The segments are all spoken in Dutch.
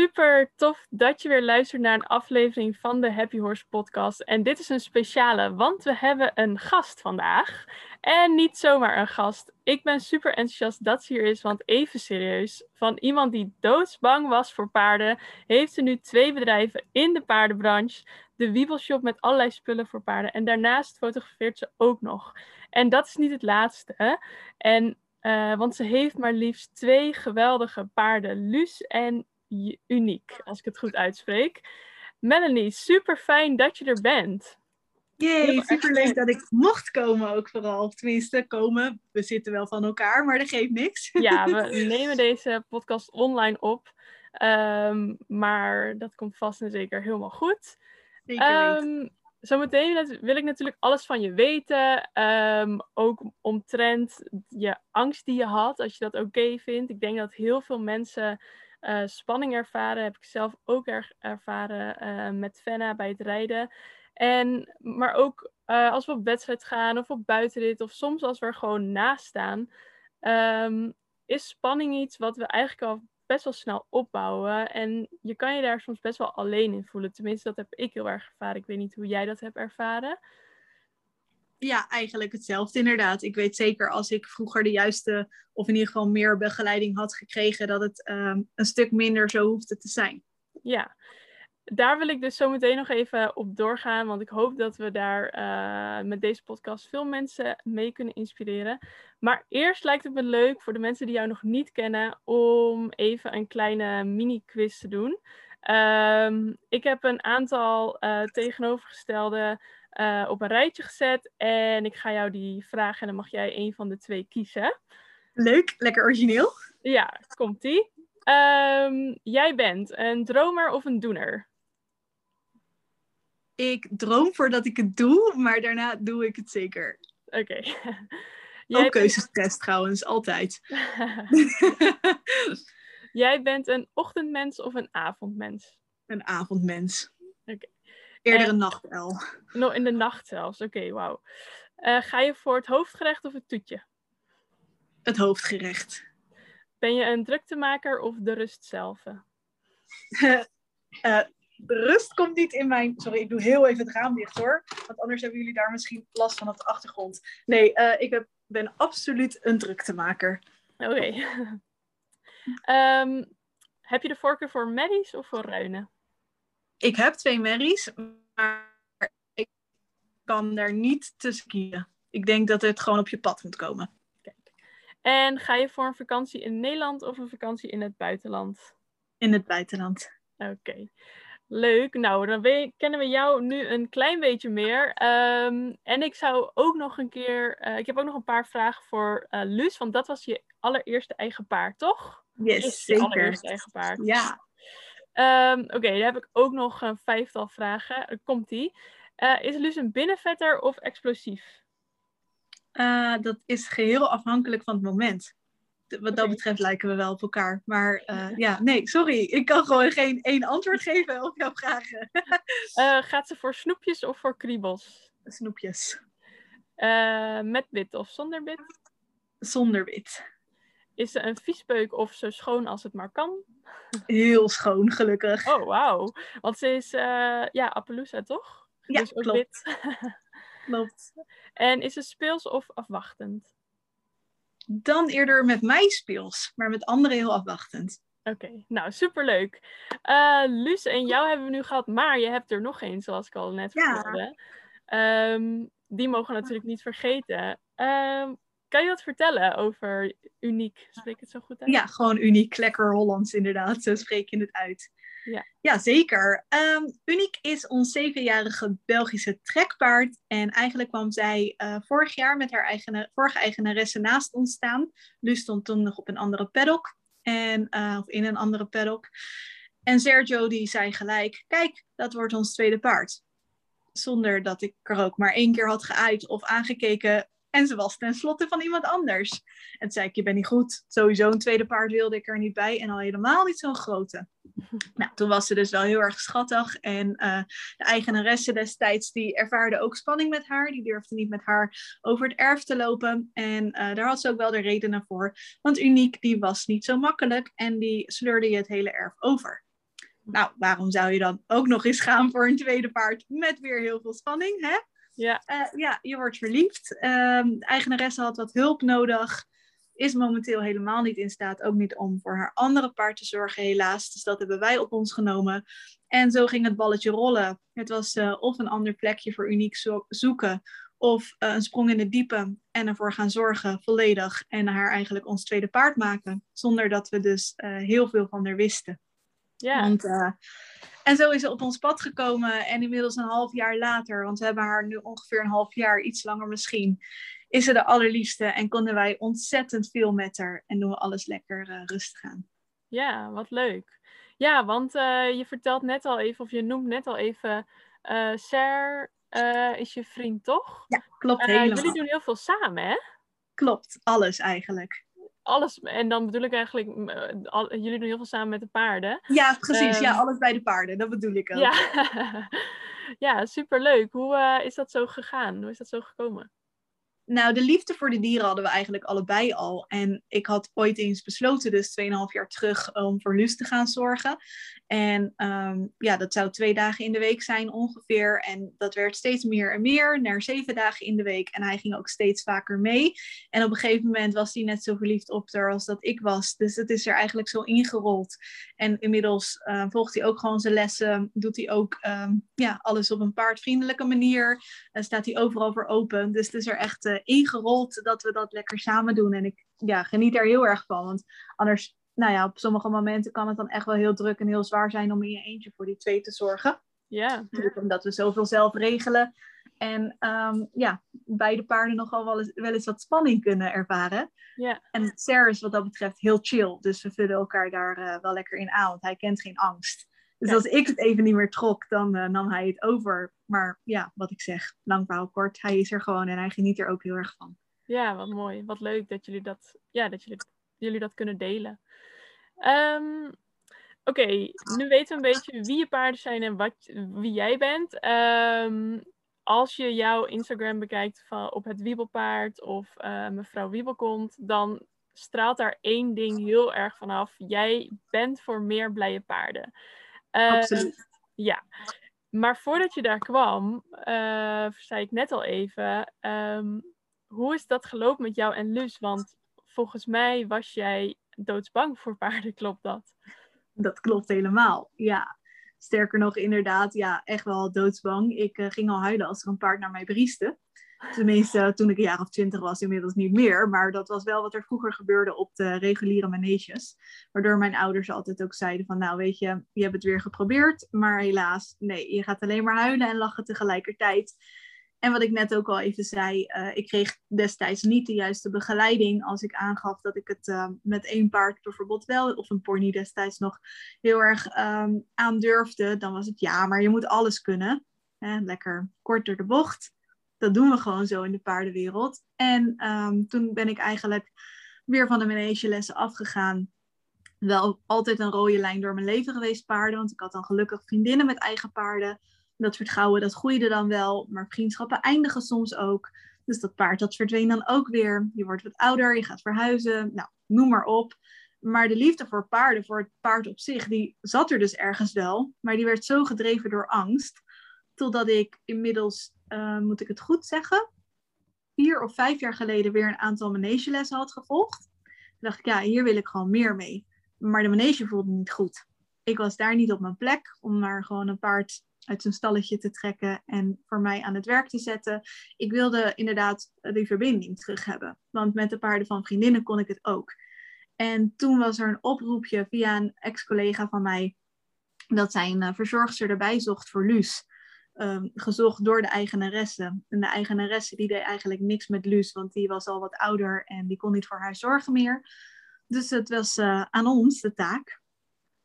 Super tof dat je weer luistert naar een aflevering van de Happy Horse podcast. En dit is een speciale, want we hebben een gast vandaag. En niet zomaar een gast. Ik ben super enthousiast dat ze hier is, want even serieus. Van iemand die doodsbang was voor paarden, heeft ze nu twee bedrijven in de paardenbranche. De Wiebelshop met allerlei spullen voor paarden. En daarnaast fotografeert ze ook nog. En dat is niet het laatste. En uh, want ze heeft maar liefst twee geweldige paarden, Luus en Uniek, als ik het goed uitspreek. Melanie, super fijn dat je er bent. Jee, super leuk dat ik mocht komen ook vooral. Tenminste, komen. We zitten wel van elkaar, maar dat geeft niks. Ja, we nemen deze podcast online op. Um, maar dat komt vast en zeker helemaal goed. Zeker um, Zometeen wil ik natuurlijk alles van je weten. Um, ook omtrent je angst die je had, als je dat oké vindt. Ik denk dat heel veel mensen uh, spanning ervaren. Heb ik zelf ook erg ervaren uh, met Fenna bij het rijden. En, maar ook uh, als we op wedstrijd gaan of op buitenrit of soms als we er gewoon naast staan, um, is spanning iets wat we eigenlijk al best wel snel opbouwen. En je kan je daar soms best wel alleen in voelen. Tenminste, dat heb ik heel erg ervaren. Ik weet niet hoe jij dat hebt ervaren. Ja, eigenlijk hetzelfde inderdaad. Ik weet zeker als ik vroeger de juiste, of in ieder geval meer begeleiding had gekregen, dat het um, een stuk minder zo hoefde te zijn. Ja, daar wil ik dus zo meteen nog even op doorgaan, want ik hoop dat we daar uh, met deze podcast veel mensen mee kunnen inspireren. Maar eerst lijkt het me leuk voor de mensen die jou nog niet kennen om even een kleine mini-quiz te doen. Um, ik heb een aantal uh, tegenovergestelde uh, op een rijtje gezet en ik ga jou die vragen en dan mag jij een van de twee kiezen. Leuk, lekker origineel. Ja, komt-ie. Um, jij bent een dromer of een doener? ik droom voordat ik het doe, maar daarna doe ik het zeker. Oké. Okay. Ook keuzestest trouwens, altijd. Jij bent een ochtendmens of een avondmens? Een avondmens. Oké. Okay. Eerder een nachtuil. Nog in de nacht zelfs, oké, okay, wauw. Uh, ga je voor het hoofdgerecht of het toetje? Het hoofdgerecht. Ben je een druktemaker of de rust zelf? uh, de rust komt niet in mijn. Sorry, ik doe heel even het raam dicht hoor. Want anders hebben jullie daar misschien last van op de achtergrond. Nee, uh, ik heb, ben absoluut een druktemaker. Oké. Okay. um, heb je de voorkeur voor merries of voor ruinen? Ik heb twee merries, maar ik kan daar niet tussen kiezen. Ik denk dat het gewoon op je pad moet komen. Kijk. En ga je voor een vakantie in Nederland of een vakantie in het buitenland? In het buitenland. Oké. Okay. Leuk. Nou, dan we, kennen we jou nu een klein beetje meer. Um, en ik zou ook nog een keer. Uh, ik heb ook nog een paar vragen voor uh, Luus, want dat was je allereerste eigen paard, toch? Yes, je zeker. allereerste eigen paard. Ja. Um, Oké, okay, dan heb ik ook nog een vijftal vragen. Komt die? Uh, is Luus een binnenvetter of explosief? dat is geheel afhankelijk van het moment wat dat betreft lijken we wel op elkaar. Maar uh, ja, nee, sorry. Ik kan gewoon geen één antwoord geven op jouw vragen. gaat ze voor snoepjes of voor kriebels? Snoepjes. Met wit of zonder wit? Zonder wit. Is ze een viespeuk of zo schoon als het maar kan? Heel schoon, gelukkig. Oh, wauw. Want ze is, ja, Appaloosa, toch? Ja, dus ook klopt. wit. klopt. En is ze speels of afwachtend? dan eerder met mij speels, maar met anderen heel afwachtend. Oké, okay, nou superleuk. Uh, Luus en jou hebben we nu gehad, maar je hebt er nog één, zoals ik al net vertelde. Ja. Um, die mogen we natuurlijk niet vergeten. Um, kan je wat vertellen over uniek? Spreek ik het zo goed uit? Ja, gewoon uniek, lekker Hollands inderdaad. Zo spreek je het uit. Ja, ja zeker. Um, uniek is ons zevenjarige Belgische trekpaard. En eigenlijk kwam zij uh, vorig jaar met haar eigen, vorige eigenaresse naast ons staan. Lu stond toen nog op een andere paddock. En, uh, of in een andere paddock. En Sergio die zei gelijk, kijk, dat wordt ons tweede paard. Zonder dat ik er ook maar één keer had geaaid of aangekeken en ze was tenslotte van iemand anders. En toen zei ik, je bent niet goed. Sowieso een tweede paard wilde ik er niet bij. En al helemaal niet zo'n grote. Nou, toen was ze dus wel heel erg schattig. En uh, de eigenaresse destijds, die ervaarde ook spanning met haar. Die durfde niet met haar over het erf te lopen. En uh, daar had ze ook wel de redenen voor. Want Uniek, die was niet zo makkelijk. En die sleurde je het hele erf over. Nou, waarom zou je dan ook nog eens gaan voor een tweede paard met weer heel veel spanning, hè? Ja. Uh, ja, je wordt verliefd. Um, de eigenaresse had wat hulp nodig. Is momenteel helemaal niet in staat, ook niet om voor haar andere paard te zorgen, helaas. Dus dat hebben wij op ons genomen. En zo ging het balletje rollen. Het was uh, of een ander plekje voor uniek zo zoeken, of uh, een sprong in de diepe en ervoor gaan zorgen, volledig. En haar eigenlijk ons tweede paard maken. Zonder dat we dus heel veel van haar wisten. Ja. Want, uh, en zo is ze op ons pad gekomen. En inmiddels een half jaar later, want we hebben haar nu ongeveer een half jaar, iets langer misschien, is ze de allerliefste. En konden wij ontzettend veel met haar. En doen we alles lekker uh, rustig aan. Ja, wat leuk. Ja, want uh, je vertelt net al even, of je noemt net al even, uh, Ser is je vriend, toch? Ja, klopt helemaal. Jullie doen heel veel samen, hè? Klopt, alles eigenlijk alles. En dan bedoel ik eigenlijk, al, jullie doen heel veel samen met de paarden. Ja, precies. Um, ja, alles bij de paarden. Dat bedoel ik ook. Ja, ja superleuk. Hoe uh, is dat zo gegaan? Hoe is dat zo gekomen? Nou, de liefde voor de dieren hadden we eigenlijk allebei al. En ik had ooit eens besloten, dus 2,5 jaar terug, om voor Lus te gaan zorgen. En um, ja, dat zou twee dagen in de week zijn ongeveer. En dat werd steeds meer en meer, naar zeven dagen in de week. En hij ging ook steeds vaker mee. En op een gegeven moment was hij net zo verliefd op haar als dat ik was. Dus het is er eigenlijk zo ingerold. En inmiddels uh, volgt hij ook gewoon zijn lessen. Doet hij ook um, ja, alles op een paardvriendelijke manier. Uh, staat hij overal voor open. Dus het is er echt uh, ingerold dat we dat lekker samen doen. En ik ja, geniet er heel erg van. Want anders nou ja, op sommige momenten kan het dan echt wel heel druk en heel zwaar zijn om in je eentje voor die twee te zorgen. Ja. Omdat we zoveel zelf regelen. En um, ja, beide paarden nogal wel eens, wel eens wat spanning kunnen ervaren. Ja. En Sarah is wat dat betreft heel chill. Dus we vullen elkaar daar uh, wel lekker in aan, want hij kent geen angst. Dus ja. als ik het even niet meer trok, dan uh, nam hij het over. Maar ja, wat ik zeg, lang verhaal kort. Hij is er gewoon en hij geniet er ook heel erg van. Ja, wat mooi. Wat leuk dat jullie dat, ja, dat jullie, jullie dat kunnen delen. Um, Oké, okay, nu weten we een beetje wie je paarden zijn en wat, wie jij bent. Um, als je jouw Instagram bekijkt van, op het Wiebelpaard of uh, mevrouw Wiebel komt, dan straalt daar één ding heel erg vanaf. Jij bent voor meer blije paarden. Absoluut. Ja, maar voordat je daar kwam, uh, zei ik net al even, um, hoe is dat gelopen met jou en Lus? Want volgens mij was jij doodsbang voor paarden, klopt dat? Dat klopt helemaal, ja. Sterker nog, inderdaad, ja, echt wel doodsbang. Ik uh, ging al huilen als er een paard naar mij brieste. Tenminste, uh, toen ik een jaar of twintig was, inmiddels niet meer. Maar dat was wel wat er vroeger gebeurde op de reguliere maneges. Waardoor mijn ouders altijd ook zeiden van, nou weet je, je hebt het weer geprobeerd. Maar helaas, nee, je gaat alleen maar huilen en lachen tegelijkertijd. En wat ik net ook al even zei, uh, ik kreeg destijds niet de juiste begeleiding als ik aangaf dat ik het uh, met één paard bijvoorbeeld wel, of een pony destijds nog, heel erg um, aandurfde. Dan was het ja, maar je moet alles kunnen. Lekker kort door de bocht. Dat doen we gewoon zo in de paardenwereld. En um, toen ben ik eigenlijk weer van de manegelessen afgegaan. Wel altijd een rode lijn door mijn leven geweest, paarden. Want ik had dan gelukkig vriendinnen met eigen paarden dat vertrouwen, dat groeide dan wel, maar vriendschappen eindigen soms ook. Dus dat paard, dat verdween dan ook weer. Je wordt wat ouder, je gaat verhuizen, nou, noem maar op. Maar de liefde voor paarden, voor het paard op zich, die zat er dus ergens wel. Maar die werd zo gedreven door angst. Totdat ik inmiddels, uh, moet ik het goed zeggen, vier of vijf jaar geleden weer een aantal manegelessen had gevolgd. Toen dacht ik, ja, hier wil ik gewoon meer mee. Maar de manege voelde niet goed. Ik was daar niet op mijn plek om maar gewoon een paard uit zijn stalletje te trekken en voor mij aan het werk te zetten. Ik wilde inderdaad die verbinding terug hebben. Want met de paarden van vriendinnen kon ik het ook. En toen was er een oproepje via een ex-collega van mij dat zij een uh, verzorgster erbij zocht voor Luus. Um, gezocht door de eigenaresse. En de eigenaresse die deed eigenlijk niks met Luus, want die was al wat ouder en die kon niet voor haar zorgen meer. Dus het was uh, aan ons de taak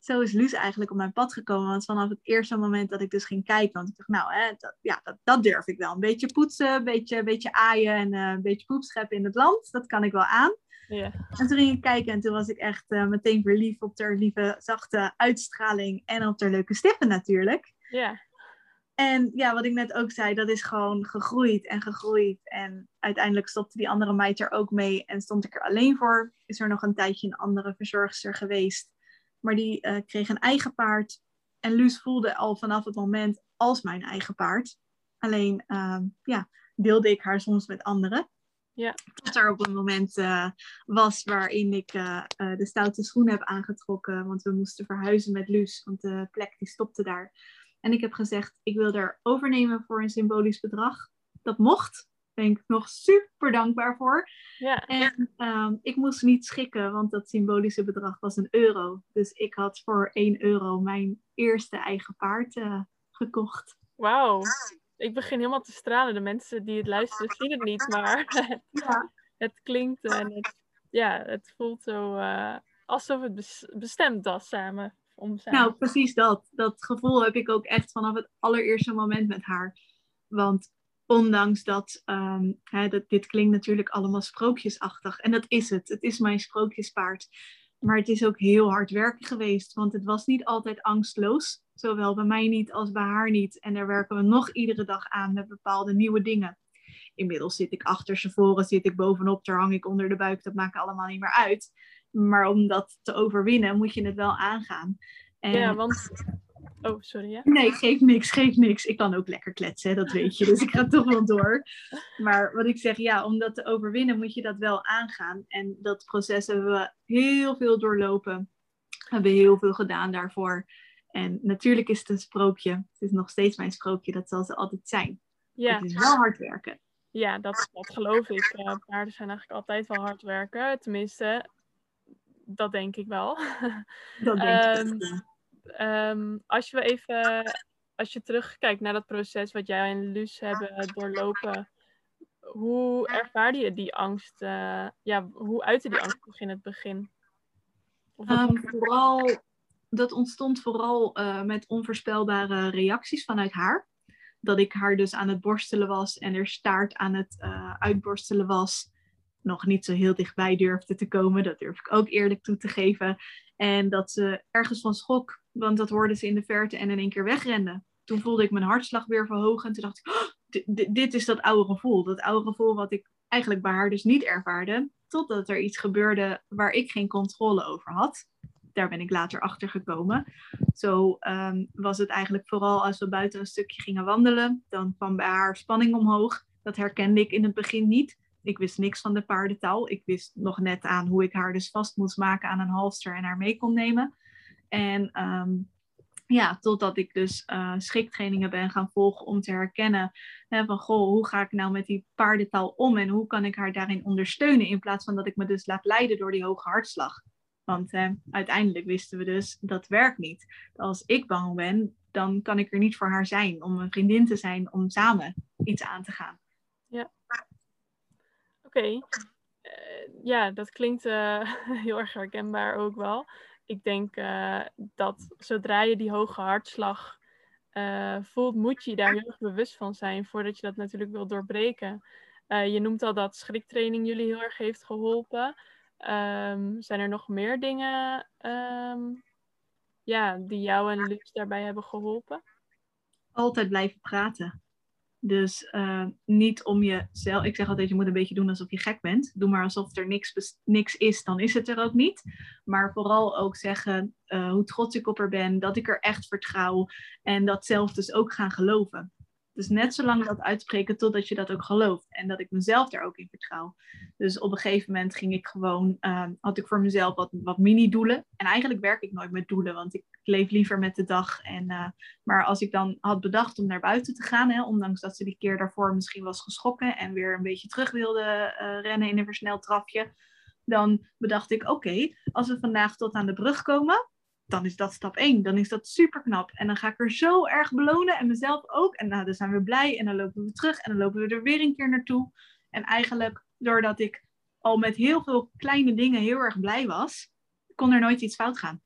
zo is Luus eigenlijk op mijn pad gekomen. Want vanaf het eerste moment dat ik dus ging kijken, want ik dacht, nou, hè, dat, ja, dat, dat durf ik wel. Een beetje poetsen, een beetje, een beetje aaien en uh, een beetje poep scheppen in het land. Dat kan ik wel aan. Ja. En toen ging ik kijken en toen was ik echt uh, meteen verliefd op haar lieve, zachte uitstraling en op haar leuke stippen natuurlijk. Ja. En ja, wat ik net ook zei, dat is gewoon gegroeid en gegroeid. En uiteindelijk stopte die andere meid er ook mee en stond ik er alleen voor. Is er nog een tijdje een andere verzorgster geweest. Maar die uh, kreeg een eigen paard. en Luus voelde al vanaf het moment als mijn eigen paard. Alleen ehm, ja, deelde ik haar soms met anderen. Ja. Tot er op een moment uh, was waarin ik uh, de stoute schoen heb aangetrokken. Want we moesten verhuizen met Luus, want de plek die stopte daar. En ik heb gezegd, ik wil er overnemen voor een symbolisch bedrag. Dat mocht. Daar ben ik nog super dankbaar voor. Ja. En um, ik moest niet schikken, want dat symbolische bedrag was een euro. Dus ik had voor 1 euro mijn eerste eigen paard gekocht. Wauw ik begin helemaal te stralen. De mensen die het luisteren zien het niet, maar ja. het klinkt en het, ja, het voelt zo uh, alsof het bestemd was samen. Nou, precies dat. Dat gevoel heb ik ook echt vanaf het allereerste moment met haar. Want ondanks dat, um, hè, dat dit klinkt natuurlijk allemaal sprookjesachtig. En dat is het. Het is mijn sprookjespaard. Maar het is ook heel hard werken geweest, want het was niet altijd angstloos. Zowel bij mij niet als bij haar niet. En daar werken we nog iedere dag aan met bepaalde nieuwe dingen. Inmiddels zit ik achter ze voren, zit ik bovenop, daar hang ik onder de buik. Dat maakt allemaal niet meer uit. Maar om dat te overwinnen, moet je het wel aangaan. En... Ja, want Oh, sorry. Ja? Nee, geef niks, geef niks. Ik kan ook lekker kletsen, dat weet je. Dus ik ga toch wel door. Maar wat ik zeg, ja, om dat te overwinnen moet je dat wel aangaan. En dat proces hebben we heel veel doorlopen. We hebben heel veel gedaan daarvoor. En natuurlijk is het een sprookje. Het is nog steeds mijn sprookje, dat zal ze altijd zijn. Ja. Het is wel hard werken. Ja, dat, dat geloof ik. Paarden zijn eigenlijk altijd wel hard werken. Tenminste, dat denk ik wel. Dat denk ik. Um, als je even, als je terugkijkt naar dat proces wat jij en Luus hebben doorlopen, hoe ervaarde je die angst? Uh, ja, hoe uitte die angst in het begin? Um, vooral, dat ontstond vooral uh, met onvoorspelbare reacties vanuit haar. Dat ik haar dus aan het borstelen was en er staart aan het uh, uitborstelen was. Nog niet zo heel dichtbij durfde te komen, dat durf ik ook eerlijk toe te geven. En dat ze ergens van schrok want dat hoorden ze in de verte en in één keer wegrende. Toen voelde ik mijn hartslag weer verhogen. En toen dacht ik, oh, dit is dat oude gevoel. Dat oude gevoel wat ik eigenlijk bij haar dus niet ervaarde. Totdat er iets gebeurde waar ik geen controle over had. Daar ben ik later achter gekomen. Zo um, was het eigenlijk vooral als we buiten een stukje gingen wandelen. Dan kwam bij haar spanning omhoog. Dat herkende ik in het begin niet. Ik wist niks van de paardentaal. Ik wist nog net aan hoe ik haar dus vast moest maken aan een halster en haar mee kon nemen. En um, ja, totdat ik dus uh, schriktrainingen ben gaan volgen om te herkennen hè, van goh, hoe ga ik nou met die paardentaal om en hoe kan ik haar daarin ondersteunen in plaats van dat ik me dus laat leiden door die hoge hartslag. Want hè, uiteindelijk wisten we dus dat werkt niet. Als ik bang ben, dan kan ik er niet voor haar zijn, om een vriendin te zijn, om samen iets aan te gaan. Ja. Okay. Uh, ja, dat klinkt uh, heel erg herkenbaar ook wel ik denk uh, dat zodra je die hoge hartslag voelt, moet je daar heel erg bewust van zijn voordat je dat natuurlijk wil doorbreken. Je noemt al dat schriktraining jullie heel erg heeft geholpen. Um, zijn er nog meer dingen um, ja, die jou en Luc daarbij hebben geholpen? Altijd blijven praten. Dus uh, niet om jezelf. Ik zeg altijd: je moet een beetje doen alsof je gek bent. Doe maar alsof er niks, niks is, dan is het er ook niet. Maar vooral ook zeggen uh, hoe trots ik op er ben, dat ik er echt vertrouw. En dat zelf dus ook gaan geloven. Dus net zo lang dat uitspreken totdat je dat ook gelooft. En dat ik mezelf daar ook in vertrouw. Dus op een gegeven moment ging ik gewoon, uh, had ik voor mezelf wat, wat mini-doelen. En eigenlijk werk ik nooit met doelen, want ik leef liever met de dag. En, uh, maar als ik dan had bedacht om naar buiten te gaan, hè, ondanks dat ze die keer daarvoor misschien was geschrokken en weer een beetje terug wilde uh, rennen in een versneld trapje. Dan bedacht ik, oké, als we vandaag tot aan de brug komen, dan is dat stap 1. Dan is dat super knap. En dan ga ik er zo erg belonen en mezelf ook. En nou, dan zijn we blij en dan lopen we terug en dan lopen we er weer een keer naartoe. En eigenlijk doordat ik al met heel veel kleine dingen heel erg blij was, kon er nooit iets fout gaan.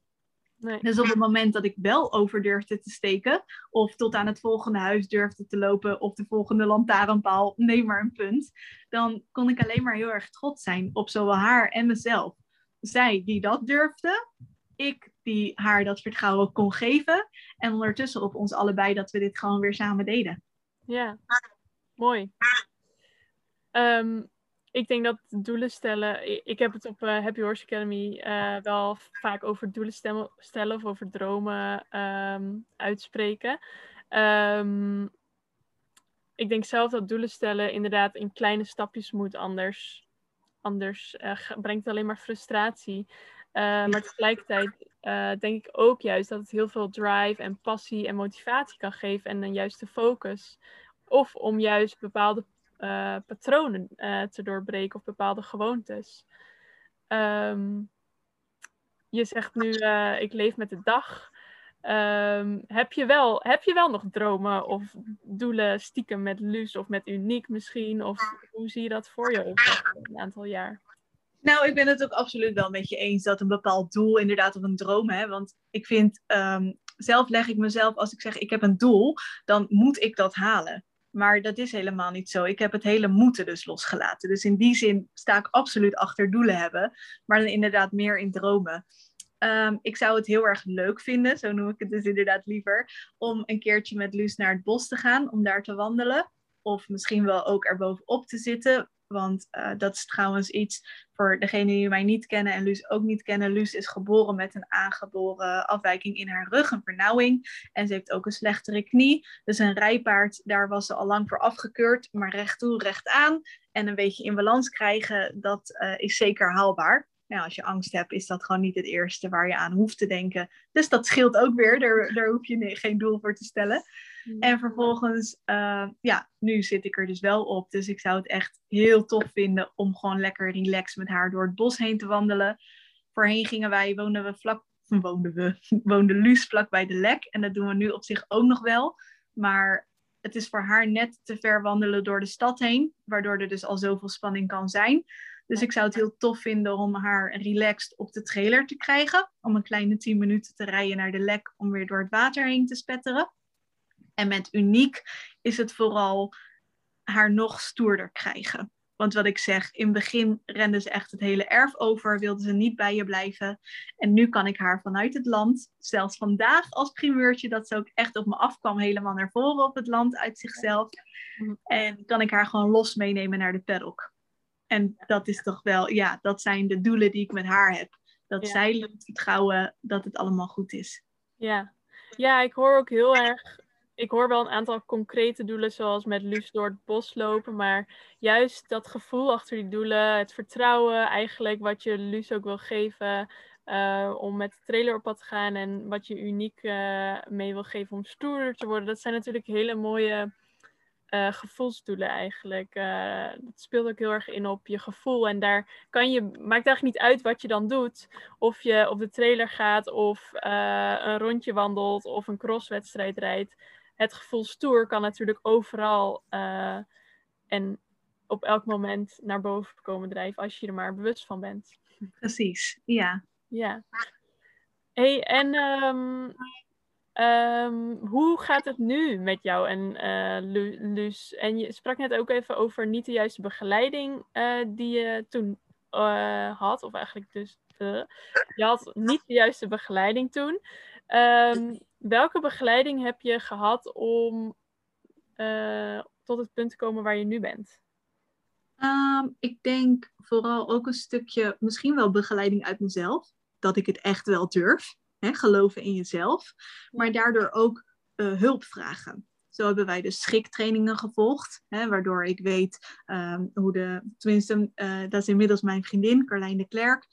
Nee. Dus op het moment dat ik wel over durfde te steken, of tot aan het volgende huis durfde te lopen, of de volgende lantaarnpaal, neem maar een punt, dan kon ik alleen maar heel erg trots zijn op zowel haar en mezelf. Zij die dat durfde, ik die haar dat vertrouwen kon geven. En ondertussen op ons allebei dat we dit gewoon weer samen deden. Ja, mooi. Um, ik denk dat doelen stellen. Ik heb het op uh, Happy Horse Academy uh, wel vaak over doelen stellen of over dromen. Ehm, uitspreken. Ehm, ik denk zelf dat doelen stellen inderdaad in kleine stapjes moet, anders, anders uh, brengt alleen maar frustratie. Maar tegelijkertijd uh, denk ik ook juist dat het heel veel drive en passie en motivatie kan geven en een juiste focus. Of om juist bepaalde uh, patronen te doorbreken of bepaalde gewoontes. Um, je zegt nu, ik leef met de dag. Um, heb, je wel, heb je wel nog dromen of doelen stiekem met Luus of met Uniek misschien? Of hoe zie je dat voor je over een aantal jaar? Nou, ik ben het ook absoluut wel met je eens dat een bepaald doel inderdaad of een droom, hè, want ik vind, um, zelf leg ik mezelf, als ik zeg ik heb een doel, dan moet ik dat halen. Maar dat is helemaal niet zo. Ik heb het hele moeten dus losgelaten. Dus in die zin sta ik absoluut achter doelen hebben, maar dan inderdaad meer in dromen. Um, ik zou het heel erg leuk vinden, zo noem ik het dus inderdaad liever, om een keertje met Luus naar het bos te gaan, om daar te wandelen. Of misschien wel ook erbovenop te zitten. Want uh, dat is trouwens iets voor degenen die mij niet kennen en Luus ook niet kennen. Luus is geboren met een aangeboren afwijking in haar rug, een vernauwing. En ze heeft ook een slechtere knie. Dus een rijpaard, daar was ze al lang voor afgekeurd. Maar recht toe, recht aan. En een beetje in balans krijgen, dat uh, is zeker haalbaar nou, als je angst hebt, is dat gewoon niet het eerste waar je aan hoeft te denken. Dus dat scheelt ook weer. Daar, daar hoef je geen doel voor te stellen. Mm. En vervolgens, uh, ja, nu zit ik er dus wel op. Dus ik zou het echt heel tof vinden om gewoon lekker relaxed met haar door het bos heen te wandelen. Voorheen gingen wij, woonden we vlak, woonden we, woonde Luus vlak bij de lek. En dat doen we nu op zich ook nog wel. Maar het is voor haar net te ver wandelen door de stad heen. Waardoor er dus al zoveel spanning kan zijn. Dus ik zou het heel tof vinden om haar relaxed op de trailer te krijgen. Om een kleine 10 minuten te rijden naar de lek om weer door het water heen te spetteren. En met uniek is het vooral haar nog stoerder krijgen. Want wat ik zeg, in het begin rende ze echt het hele erf over, wilde ze niet bij je blijven. En nu kan ik haar vanuit het land, zelfs vandaag als primeurtje, dat ze ook echt op me afkwam, helemaal naar voren op het land uit zichzelf. En kan ik haar gewoon los meenemen naar de paddock. En dat is toch wel, ja, dat zijn de doelen die ik met haar heb. Dat ja. zij lukt vertrouwen dat het allemaal goed is. Ja. ja, ik hoor ook heel erg. Ik hoor wel een aantal concrete doelen, zoals met Luus door het bos lopen. Maar juist dat gevoel achter die doelen, het vertrouwen eigenlijk, wat je Luus ook wil geven. Uh, om met de trailer op pad te gaan en wat je uniek uh, mee wil geven om stoerder te worden. Dat zijn natuurlijk hele mooie uh, gevoelsdoelen eigenlijk. Uh, dat speelt ook heel erg in op je gevoel. En daar kan je, maakt eigenlijk niet uit wat je dan doet. Of je op de trailer gaat, of uh, een rondje wandelt, of een crosswedstrijd rijdt. Het gevoel stoer kan natuurlijk overal en op elk moment naar boven komen drijven als je er maar bewust van bent. Precies, ja. Ja. Hey, en um, Um, hoe gaat het nu met jou en uh, Luus? En je sprak net ook even over niet de juiste begeleiding uh, die je toen uh, had. Of eigenlijk dus, je had niet de juiste begeleiding toen. Um, welke begeleiding heb je gehad om tot het punt te komen waar je nu bent? Um, ik denk vooral ook een stukje, misschien wel begeleiding uit mezelf. Dat ik het echt wel durf hè, geloven in jezelf, maar daardoor ook uh, hulp vragen. Zo hebben wij dus schriktrainingen gevolgd, hè, waardoor ik weet um, hoe de, tenminste, uh, dat is inmiddels mijn vriendin, Carlijn de Klerk.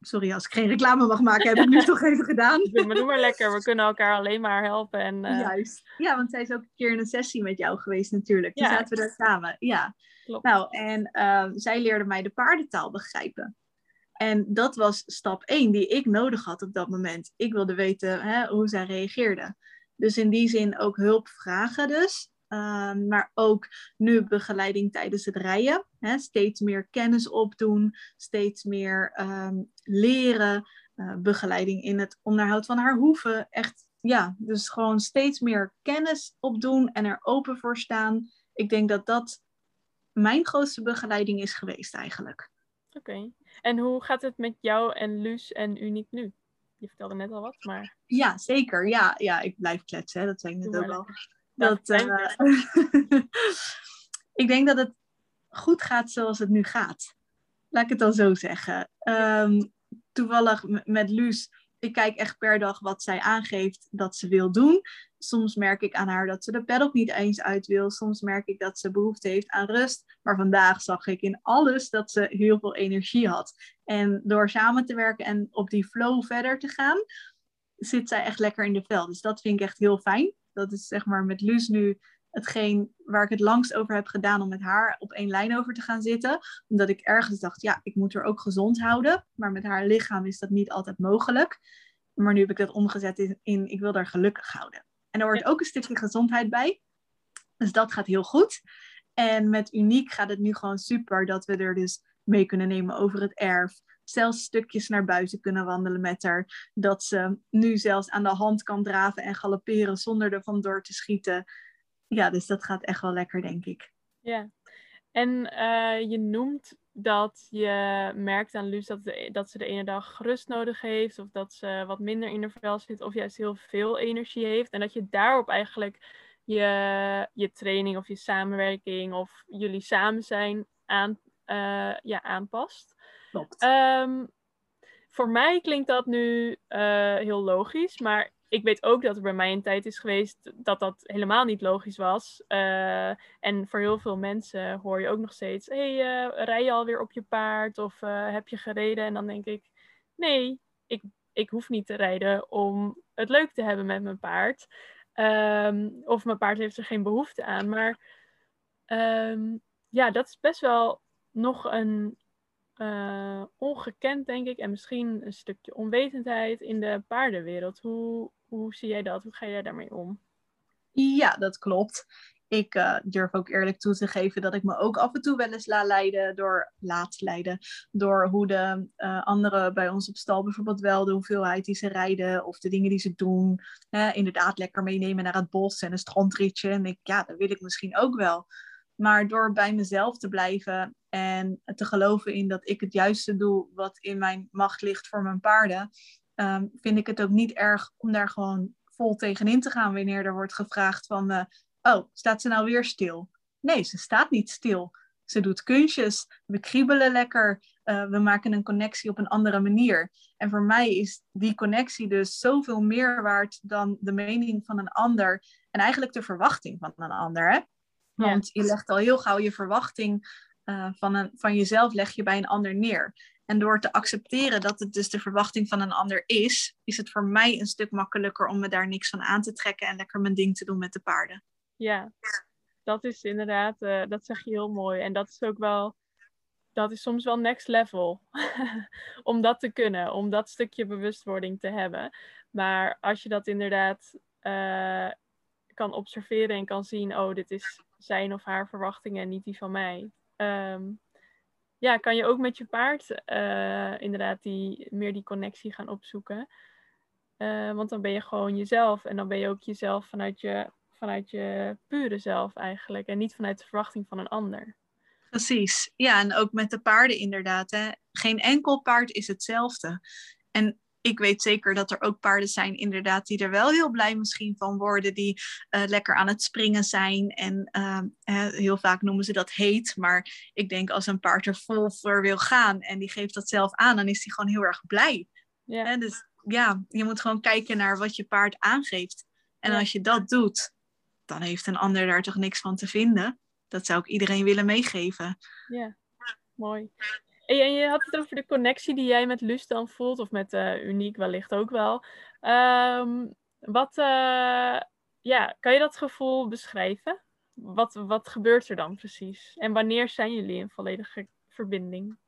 Sorry als ik geen reclame mag maken, heb ik nu toch even gedaan. Maar doe maar lekker, we kunnen elkaar alleen maar helpen. En, uh... Juist, ja, want zij is ook een keer in een sessie met jou geweest natuurlijk. Toen ja. zaten we daar samen, ja. Klopt. Nou, en uh, zij leerde mij de paardentaal begrijpen. En dat was stap 1 die ik nodig had op dat moment. Ik wilde weten hè, hoe zij reageerde. Dus in die zin ook hulp vragen dus. Um, maar ook nu begeleiding tijdens het rijden. Hè, steeds meer kennis opdoen, steeds meer um, leren. Uh, begeleiding in het onderhoud van haar hoeven. Echt, ja, dus gewoon steeds meer kennis opdoen en er open voor staan. Ik denk dat dat mijn grootste begeleiding is geweest eigenlijk. Oké. En hoe gaat het met jou en Luus en Uniek nu? Je vertelde net al wat, maar... Ja, zeker. Ja, ja ik blijf kletsen, hè. dat zei ik net ook al. Dat, uh, ik denk dat het goed gaat zoals het nu gaat. Laat ik het dan zo zeggen. Um, toevallig met Luus ik kijk echt per dag wat zij aangeeft dat ze wil doen. Soms merk ik aan haar dat ze de paddock niet eens uit wil. Soms merk ik dat ze behoefte heeft aan rust. Maar vandaag zag ik in alles dat ze heel veel energie had. En door samen te werken en op die flow verder te gaan, zit zij echt lekker in de vel. Dus dat vind ik echt heel fijn. Dat is zeg maar met Luus nu hetgeen waar ik het langst over heb gedaan om met haar op één lijn over te gaan zitten. Omdat ik ergens dacht, ja, ik moet haar ook gezond houden. Maar met haar lichaam is dat niet altijd mogelijk. Maar nu heb ik dat omgezet in, in ik wil haar gelukkig houden. En er hoort ook een stukje gezondheid bij. Dus dat gaat heel goed. En met Uniek gaat het nu gewoon super dat we er dus mee kunnen nemen over het erf. Zelfs stukjes naar buiten kunnen wandelen met haar. Dat ze nu zelfs aan de hand kan draven en galopperen zonder er vandoor te schieten ja, dus dat gaat echt wel lekker, denk ik. Ja, en uh, je noemt dat je merkt aan Luus dat, de, dat ze de ene dag rust nodig heeft, of dat ze wat minder in de vel zit, of juist heel veel energie heeft. En dat je daarop eigenlijk je, je training of je samenwerking of jullie samen zijn aan, uh, ja, aanpast. Klopt. Um, voor mij klinkt dat nu uh, heel logisch, maar ik weet ook dat er bij mij een tijd is geweest dat dat helemaal niet logisch was. Uh, en voor heel veel mensen hoor je ook nog steeds: hey, uh, rij je alweer op je paard? Of uh, heb je gereden? En dan denk ik: nee, ik, ik hoef niet te rijden om het leuk te hebben met mijn paard. Um, of mijn paard heeft er geen behoefte aan. Maar um, ja, dat is best wel nog een ongekend, denk ik. En misschien een stukje onwetendheid in de paardenwereld. Hoe, hoe zie jij dat? Hoe ga jij daarmee om? Ja, dat klopt. Ik uh, durf ook eerlijk toe te geven dat ik me ook af en toe wel eens laat leiden door, laat leiden, door hoe de uh, anderen bij ons op stal bijvoorbeeld wel de hoeveelheid die ze rijden of de dingen die ze doen. inderdaad, lekker meenemen naar het bos en een strandritje. En ik, ja, dat wil ik misschien ook wel. Maar door bij mezelf te blijven en te geloven in dat ik het juiste doe wat in mijn macht ligt voor mijn paarden, um, vind ik het ook niet erg om daar gewoon vol tegenin te gaan wanneer er wordt gevraagd van, uh, oh, staat ze nou weer stil? Nee, ze staat niet stil. Ze doet kunstjes, we kriebelen lekker, uh, we maken een connectie op een andere manier. En voor mij is die connectie dus zoveel meer waard dan de mening van een ander en eigenlijk de verwachting van een ander. Hè? Want ja. je legt al heel gauw je verwachting uh, van, een, van jezelf leg je bij een ander neer. En door te accepteren dat het dus de verwachting van een ander is, is het voor mij een stuk makkelijker om me daar niks van aan te trekken en lekker mijn ding te doen met de paarden. Ja, dat is inderdaad, uh, dat zeg je heel mooi. En dat is ook wel, dat is soms wel next level. om dat te kunnen, om dat stukje bewustwording te hebben. Maar als je dat inderdaad uh, kan observeren en kan zien, oh, dit is zijn of haar verwachtingen en niet die van mij. Um, ja, kan je ook met je paard uh, inderdaad die, meer die connectie gaan opzoeken. Uh, want dan ben je gewoon jezelf en dan ben je ook jezelf vanuit je, vanuit je pure zelf eigenlijk en niet vanuit de verwachting van een ander. Precies, ja, en ook met de paarden inderdaad. Hè. Geen enkel paard is hetzelfde. En ik weet zeker dat er ook paarden zijn, inderdaad, die er wel heel blij misschien van worden, die uh, lekker aan het springen zijn. En uh, heel vaak noemen ze dat heet. Maar ik denk als een paard er vol voor wil gaan en die geeft dat zelf aan, dan is hij gewoon heel erg blij. Ja. Dus ja, je moet gewoon kijken naar wat je paard aangeeft. En ja. als je dat doet, dan heeft een ander daar toch niks van te vinden. Dat zou ik iedereen willen meegeven. Ja, mooi. En je had het over de connectie die jij met Lus dan voelt, of met uh, Uniek wellicht ook wel. Um, wat, uh, ja, kan je dat gevoel beschrijven? Wat, wat gebeurt er dan precies? En wanneer zijn jullie in volledige verbinding?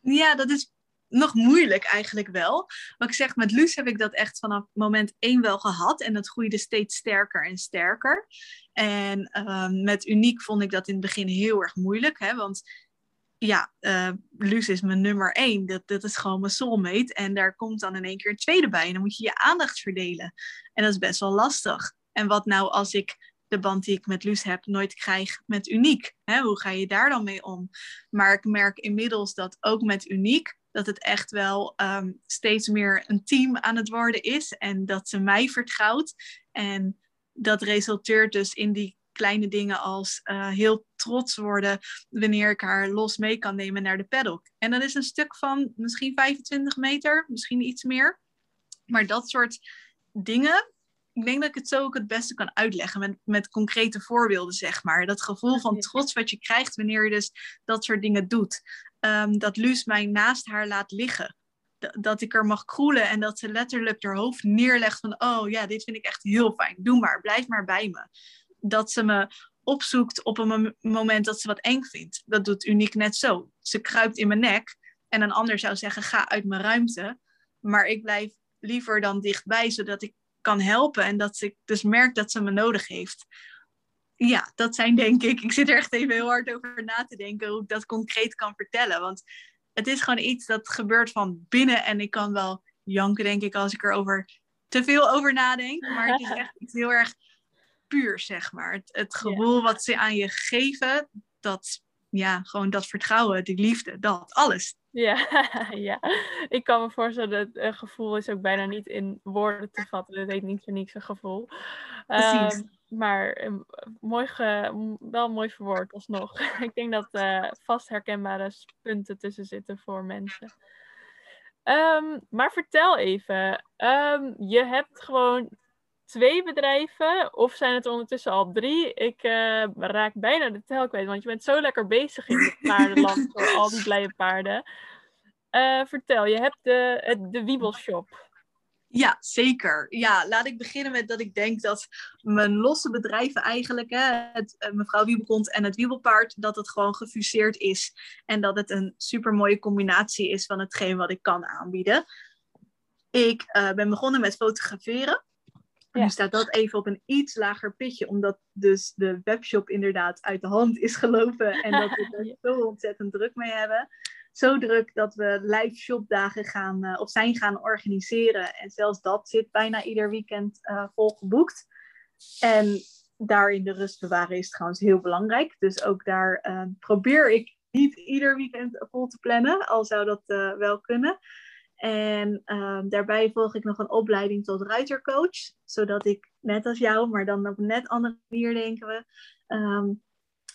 Ja, dat is nog moeilijk eigenlijk wel. Wat ik zeg, met Luus heb ik dat echt vanaf moment één wel gehad. En dat groeide steeds sterker en sterker. En uh, met Uniek vond ik dat in het begin heel erg moeilijk. Hè? Want ja, uh, Luus is mijn nummer één. Dat, dat is gewoon mijn soulmate. En daar komt dan in één keer een tweede bij. En dan moet je je aandacht verdelen. En dat is best wel lastig. En wat nou als ik de band die ik met Luus heb nooit krijg met Uniek? Hè? Hoe ga je daar dan mee om? Maar ik merk inmiddels dat ook met Uniek... dat het echt wel um, steeds meer een team aan het worden is. En dat ze mij vertrouwt. En dat resulteert dus in die kleine dingen als uh, heel trots worden wanneer ik haar los mee kan nemen naar de paddock. En dat is een stuk van misschien 25 meter, misschien iets meer. Maar dat soort dingen, ik denk dat ik het zo ook het beste kan uitleggen met, met concrete voorbeelden, zeg maar. Dat gevoel van trots wat je krijgt wanneer je dus dat soort dingen doet. Ehm, dat Luus mij naast haar laat liggen. dat ik er mag kroelen en dat ze letterlijk haar hoofd neerlegt van, oh ja, dit vind ik echt heel fijn. Doe maar, blijf maar bij me. Dat ze me opzoekt op een moment dat ze wat eng vindt. Dat doet Uniek net zo. Ze kruipt in mijn nek en een ander zou zeggen, ga uit mijn ruimte. Maar ik blijf liever dan dichtbij, zodat ik kan helpen en dat ik dus merk dat ze me nodig heeft. Ja, dat zijn denk ik, ik zit er echt even heel hard over na te denken hoe ik dat concreet kan vertellen. Want het is gewoon iets dat gebeurt van binnen en ik kan wel janken, denk ik, als ik er over te veel over nadenk. Maar het is echt iets heel erg puur, zeg maar. Het, het gevoel wat ze aan je geven, dat, ja, gewoon dat vertrouwen, die liefde, dat, alles. Ja, ja, ik kan me voorstellen dat het uh, gevoel is ook bijna niet in woorden te vatten. Dat heet niet voor niks een gevoel. Precies. Uh, maar uh, mooi ge, wel mooi verwoord alsnog. ik denk dat uh, vast herkenbare punten tussen zitten voor mensen. Um, maar vertel even, je hebt gewoon twee bedrijven of zijn het ondertussen al drie? Ik uh, raak bijna de tel kwijt, want je bent zo lekker bezig in het paardenland voor al die blije paarden. Uh, vertel, je hebt de, de Wiebelshop. Ja, zeker. Ja, laat ik beginnen met dat ik denk dat mijn losse bedrijven eigenlijk, hè, het, uh, mevrouw Wiebelkont en het Wiebelpaard, dat het gewoon gefuseerd is. En dat het een super mooie combinatie is van hetgeen wat ik kan aanbieden. Ik uh, ben begonnen met fotograferen. Ja. Nu staat dat even op een iets lager pitje, omdat dus de webshop inderdaad uit de hand is gelopen en dat we er zo ontzettend druk mee hebben. Zo druk dat we live shopdagen gaan, uh, of zijn gaan organiseren. En zelfs dat zit bijna ieder weekend uh, vol geboekt. En daarin de rust bewaren is trouwens heel belangrijk. Dus ook daar uh, probeer ik niet ieder weekend vol te plannen, al zou dat wel kunnen. En um, daarbij volg ik nog een opleiding tot ruitercoach, zodat ik net als jou, maar dan op een net andere manier denken we, um,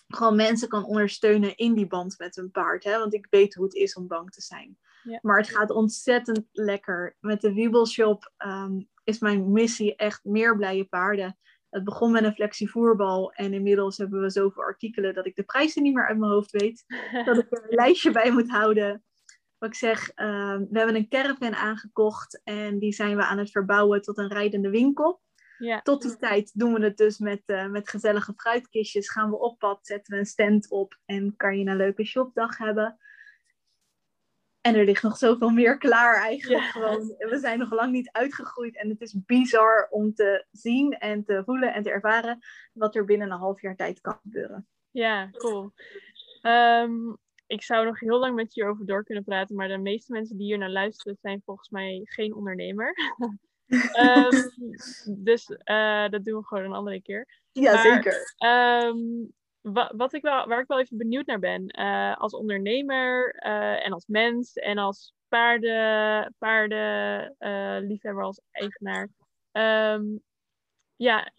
gewoon mensen kan ondersteunen in die band met een paard. Hè? Want ik weet hoe het is om bang te zijn. Ja. Maar het gaat ontzettend lekker. Met de Wiebelshop um, is mijn missie echt meer blije paarden. Het begon met een flexievoerbal en inmiddels hebben we zoveel artikelen dat ik de prijzen niet meer uit mijn hoofd weet. dat ik er een lijstje bij moet houden wat ik zeg, uh, we hebben een caravan aangekocht en die zijn we aan het verbouwen tot een rijdende winkel. Ja. Tot die tijd doen we het dus met, uh, met gezellige fruitkistjes. Gaan we op pad, zetten we een stand op en kan je een leuke shopdag hebben. En er ligt nog zoveel meer klaar eigenlijk. Ja. Gewoon. We zijn nog lang niet uitgegroeid. En het is bizar om te zien en te voelen en te ervaren wat er binnen een half jaar tijd kan gebeuren. Ja, cool. Um, ik zou nog heel lang met je hierover door kunnen praten, maar de meeste mensen die hier naar luisteren zijn volgens mij geen ondernemer. um, dus uh, dat doen we gewoon een andere keer. Ja, maar, zeker. Um, wa wat ik wel, waar ik wel even benieuwd naar ben, uh, als ondernemer uh, en als mens en als paarden, paarden liefhebber, als eigenaar. Um, ja,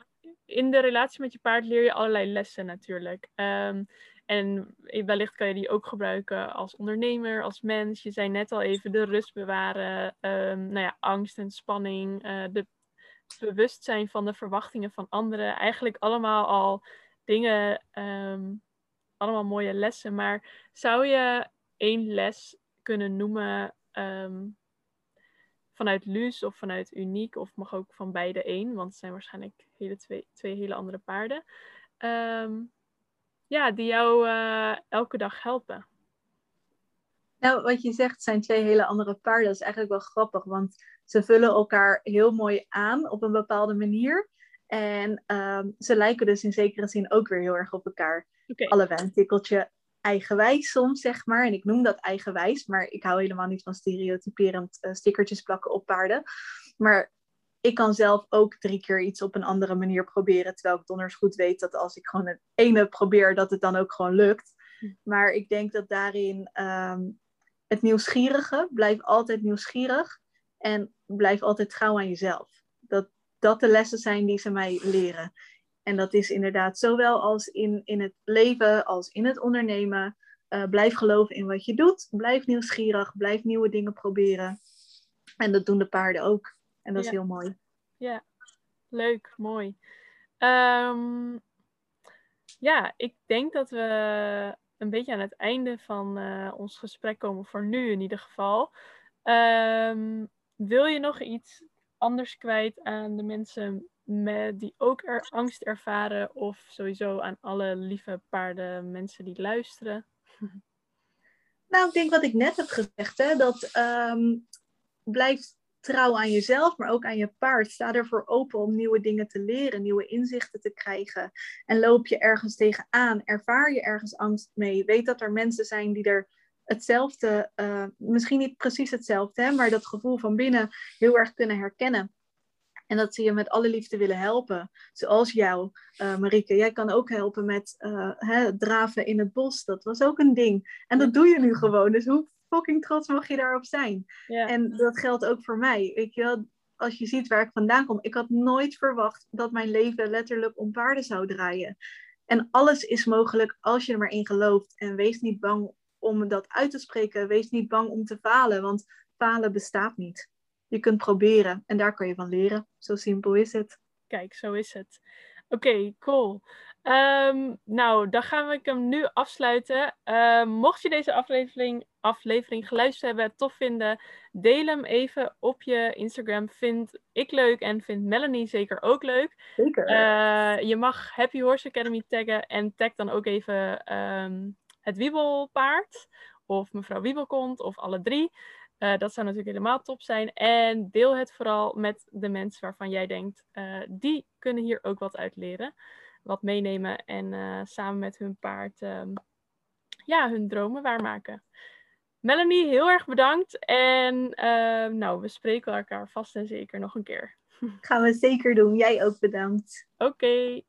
in de relatie met je paard leer je allerlei lessen natuurlijk. Um, en wellicht kan je die ook gebruiken als ondernemer, als mens. Je zei net al even de rust bewaren, um, nou ja, angst en spanning, uh, de bewustzijn van de verwachtingen van anderen. Eigenlijk allemaal al dingen, um, allemaal mooie lessen. Maar zou je één les kunnen noemen um, vanuit Luus of vanuit Uniek, of mag ook van beide één, want het zijn waarschijnlijk hele twee, twee hele andere paarden. Um, ja, die jou uh, elke dag helpen. Nou, wat je zegt zijn twee hele andere paarden. Dat is eigenlijk wel grappig, want ze vullen elkaar heel mooi aan op een bepaalde manier. En um, ze lijken dus in zekere zin ook weer heel erg op elkaar. Okay. Allebei een tikkeltje eigenwijs soms, zeg maar. En ik noem dat eigenwijs, maar ik hou helemaal niet van stereotyperend uh, stickertjes plakken op paarden. Maar ik kan zelf ook drie keer iets op een andere manier proberen. Terwijl ik donders goed weet dat als ik gewoon het ene probeer, dat het dan ook gewoon lukt. Hm. Maar ik denk dat daarin um, het nieuwsgierige, blijf altijd nieuwsgierig. En blijf altijd trouw aan jezelf. Dat dat de lessen zijn die ze mij leren. En dat is inderdaad zowel als in, in het leven als in het ondernemen. Uh, blijf geloven in wat je doet. Blijf nieuwsgierig. Blijf nieuwe dingen proberen. En dat doen de paarden ook. En dat Ja. is heel mooi. Ja, leuk, mooi. Ehm, ja, ik denk dat we een beetje aan het einde van eh, ons gesprek komen, voor nu in ieder geval. Ehm, wil je nog iets anders kwijt aan de mensen met, die ook er angst ervaren, of sowieso aan alle lieve paarden, mensen die luisteren? Nou, ik denk wat ik net heb gezegd, hè, dat ehm, blijf trouw aan jezelf, maar ook aan je paard. Sta ervoor open om nieuwe dingen te leren, nieuwe inzichten te krijgen. En loop je ergens tegenaan, ervaar je ergens angst mee. Weet dat er mensen zijn die er hetzelfde, eh, misschien niet precies hetzelfde, hè, maar dat gevoel van binnen heel erg kunnen herkennen. En dat ze je met alle liefde willen helpen. Zoals jou, eh Marieke. Jij kan ook helpen met eh, hè, draven in het bos. Dat was ook een ding. En dat doe je nu gewoon. Dus hoe fucking trots mag je daarop zijn? Ja, En dat geldt ook voor mij. Weet je wel, als je ziet waar ik vandaan kom. Ik had nooit verwacht dat mijn leven letterlijk om paarden zou draaien. En alles is mogelijk als je er maar in gelooft. En wees niet bang om dat uit te spreken. Wees niet bang om te falen. Want falen bestaat niet. Je kunt proberen en daar kan je van leren. Zo simpel is het. kijk, zo is het. Oké, cool. Ehm, nou, dan gaan we hem nu afsluiten. Ehm, mocht je deze aflevering, aflevering geluisterd hebben, tof vinden, deel hem even op je Instagram. Vind ik leuk en vindt Melanie zeker ook leuk. Zeker. Eh, je mag Happy Horse Academy taggen en tag dan ook even ehm, het Wiebelpaard of mevrouw Wiebelkont of alle drie. Eh, dat zou natuurlijk helemaal top zijn. En deel het vooral met de mensen waarvan jij denkt, eh, die kunnen hier ook wat uit leren. Wat meenemen en eh, samen met hun paard ehm, ja, hun dromen waarmaken. Melanie, heel erg bedankt. En ehm, nou, we spreken elkaar vast en zeker nog een keer. Gaan we zeker doen. Jij ook bedankt. Oké.